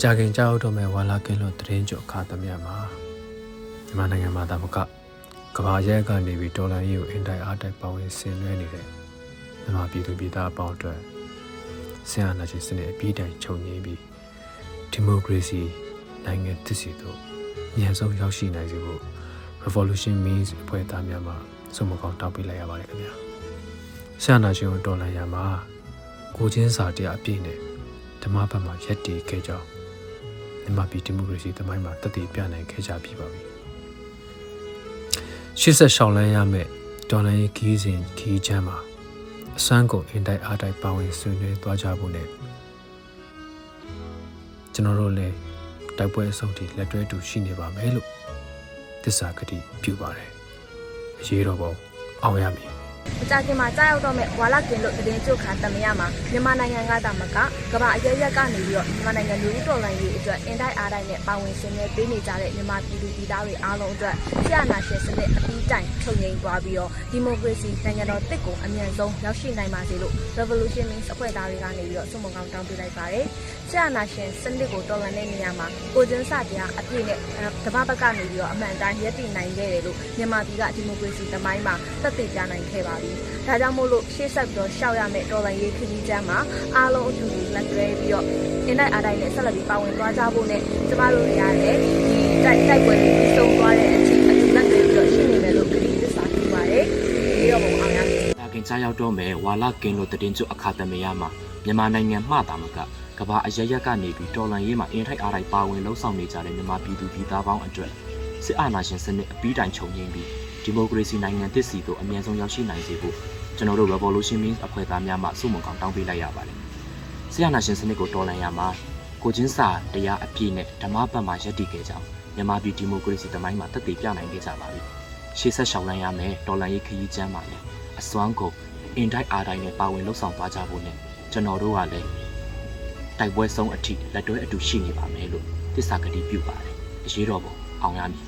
မကြခင်ကြောက်တော့မဲ့ဝါလာကင်းလို့တရင်ကြအခါသမယမှာမြန်မာနိုင်ငံမှာဒါမကကဘာရဲကနေပြီးဒေါ်လာရေးကိုအင်တိုက်အားတိုက်ပါဝင်ဆင်နွှဲနေတဲ့မြန်မာပြည်သူပြည်သားအပေါင်းအတွက်ဆင်အာဏာရှင်စနစ်အပြီးတိုင်ခြုံငိမ့်ပြီးဒီမိုကရေစီနိုင်ငံတည်စီတို့အမြန်ဆုံးရောက်ရှိနိုင်စေဖို့ Revolution Means အဖွဲ့သားများမှစုံမကောင်းတောင်းပေးလိုက်ရပါတယ်ခင်ဗျာဆင်အာဏာရှင်ကိုတော်လှန်ရမှာကိုချင်းစာတရားအပြည့်နဲ့ဓမ္မဘက်မှာရက်တည်ခဲ့ကြောင်း မြန်မာပြည်ဒီမိုကရေစီတမိုင်းမှာတည်တည်ပြနိုင်ခဲ့ကြပြီပါပြီရှေ့ဆက်ရှောင်းလန်းရမယ့်ဒေါ်လာရေးခီးစဉ်ခီးချမ်းမှာအစွမ်းကုန်အင်တိုက်အားတိုက်ပါဝင်ဆွေးနွေးသွားကြဖို့နဲ့ကျွန်တော်တို့လည်းတိုက်ပွဲအဆုံးထိလက်တွဲတူရှိနေပါမယ်လို့သစ္စာကတိပြုပါတယ်အရေးတော်ပုံအောင်ရမည် အကြခင်မှာကြားရောက်တော့မဲ့ဝါလာကင်လို့သတင်းချုပ်ခါတမရမှာမြန်မာနိုင်ငံကတာမကကမ္ဘာအရရက်ကနေပြီးတော့မြန်မာနိုင်ငံလူဦးတော်လိုင်းရေးအတွက်အင်တိုက်အားတိုက်နဲ့ပါဝင်ဆင်နွှဲပေးနေကြတဲ့မြန်မာပြည်သူပြည်သားတွေအားလုံးအတွက်ဆရာနာရှင်စနစ်အပြီးတိုင်ချုပ်ငြိမ်သွားပြီးတော့ဒီမိုကရေစီနိုင်ငံတော်တစ်ကိုအမြန်ဆုံးရောက်ရှိနိုင်ပါစေလို့ Revolution Means အဖွဲ့သားတွေကနေပြီးတော့စုံမကောင်းတောင်းပေးလိုက်ပါတယ်ဆရာနာရှင်စနစ်ကိုတော်လှန်တဲ့နေရာမှာကိုကျင်းစတရားအပြည့်နဲ့တပတ်ပတ်ကနေပြီးတော့အမှန်တိုင်းရည်တည်နိုင်ခဲ့တယ်လို့မြန်မာပြည်ကဒီမိုကရေစီတမိုင်းမှာသက်သေပြနိုင်ခဲ့ပါပြီ။ဒါကြောင့်မို့လို့ရှေ့ဆက်ပြီးတော့ရှောက်ရမယ့်တော်လှန်ရေးခရီးကျမ်းမှာအားလုံးအတူတူလက်တွဲပြီးတော့အင်တိုက်အားတိုက်နဲ့ဆက်လက်ပြီးပါဝင်သွားကြဖို့နဲ့ကျမတို့တွေကလည်းဒီတိုက်တိုက်ပွဲတွေပြီးဆုံးသွားတဲ့အချိန်အတူလက်တွဲပြီးတော့ရှင်းနေမယ်လို့ခရီးသစ္စာပြုပါတယ်။ဒီတော့ပုံအောင်ရမယ်ဒါခင်ကြားရောက်တော့မယ်ဝါလကင်းလို့တည်င်းကျအခါသမယမှာမြန်မာနိုင်ငံမှတာမကကဘာအရရက်ကနေပြီးတော်လန်ရေးမှာအင်ထိုက်အားတိုင်းပါဝင်လှုပ်ဆောင်နေကြတဲ့မြန်မာပြည်သူပြည်သားပေါင်းအတွက်စစ်အာဏာရှင်စနစ်အပြီးတိုင်ချုပ်ငြိမ်းပြီး ဒီမိုကရေစီနိုင်ငံသစ်စီကိုအမြန်ဆုံးရောက်ရှိနိုင်စေဖို့ကျွန်တော်တို့ Revolution Means အဖွဲ့သားများမှစုမုံကောင်တောင်းပေးလိုက်ရပါတယ်။စစ်အာဏာရှင်စနစ်ကိုတော်လှန်ရမှာကိုချင်းစာတရားအပြည့်နဲ့ဓမ္မပတ်မှာယက်တည်ခဲ့ကြောင်းမြန်မာပြည်ဒီမိုကရေစီတမိုင်းမှာတက်တည်ပြနိုင်ခဲ့ကြပါပြီ။ရှေ့ဆက်ရှောင်လန်းရမယ်တော်လှန်ရေးခရီးကျမ်းပါလေအစွမ်းကုန်အင်တိုက်အားတိုင်းနဲ့ပါဝင်လှုပ်ဆောင်သွားကြဖို့နဲ့ကျွန်တော်တို့ကလည်းတိုက်ပွဲဆုံးအထိလက်တွဲအတူရှိနေပါမယ်လို့သစ္စာကတိပြုပါတယ်အရေးတော်ပုံအောင်ရမည်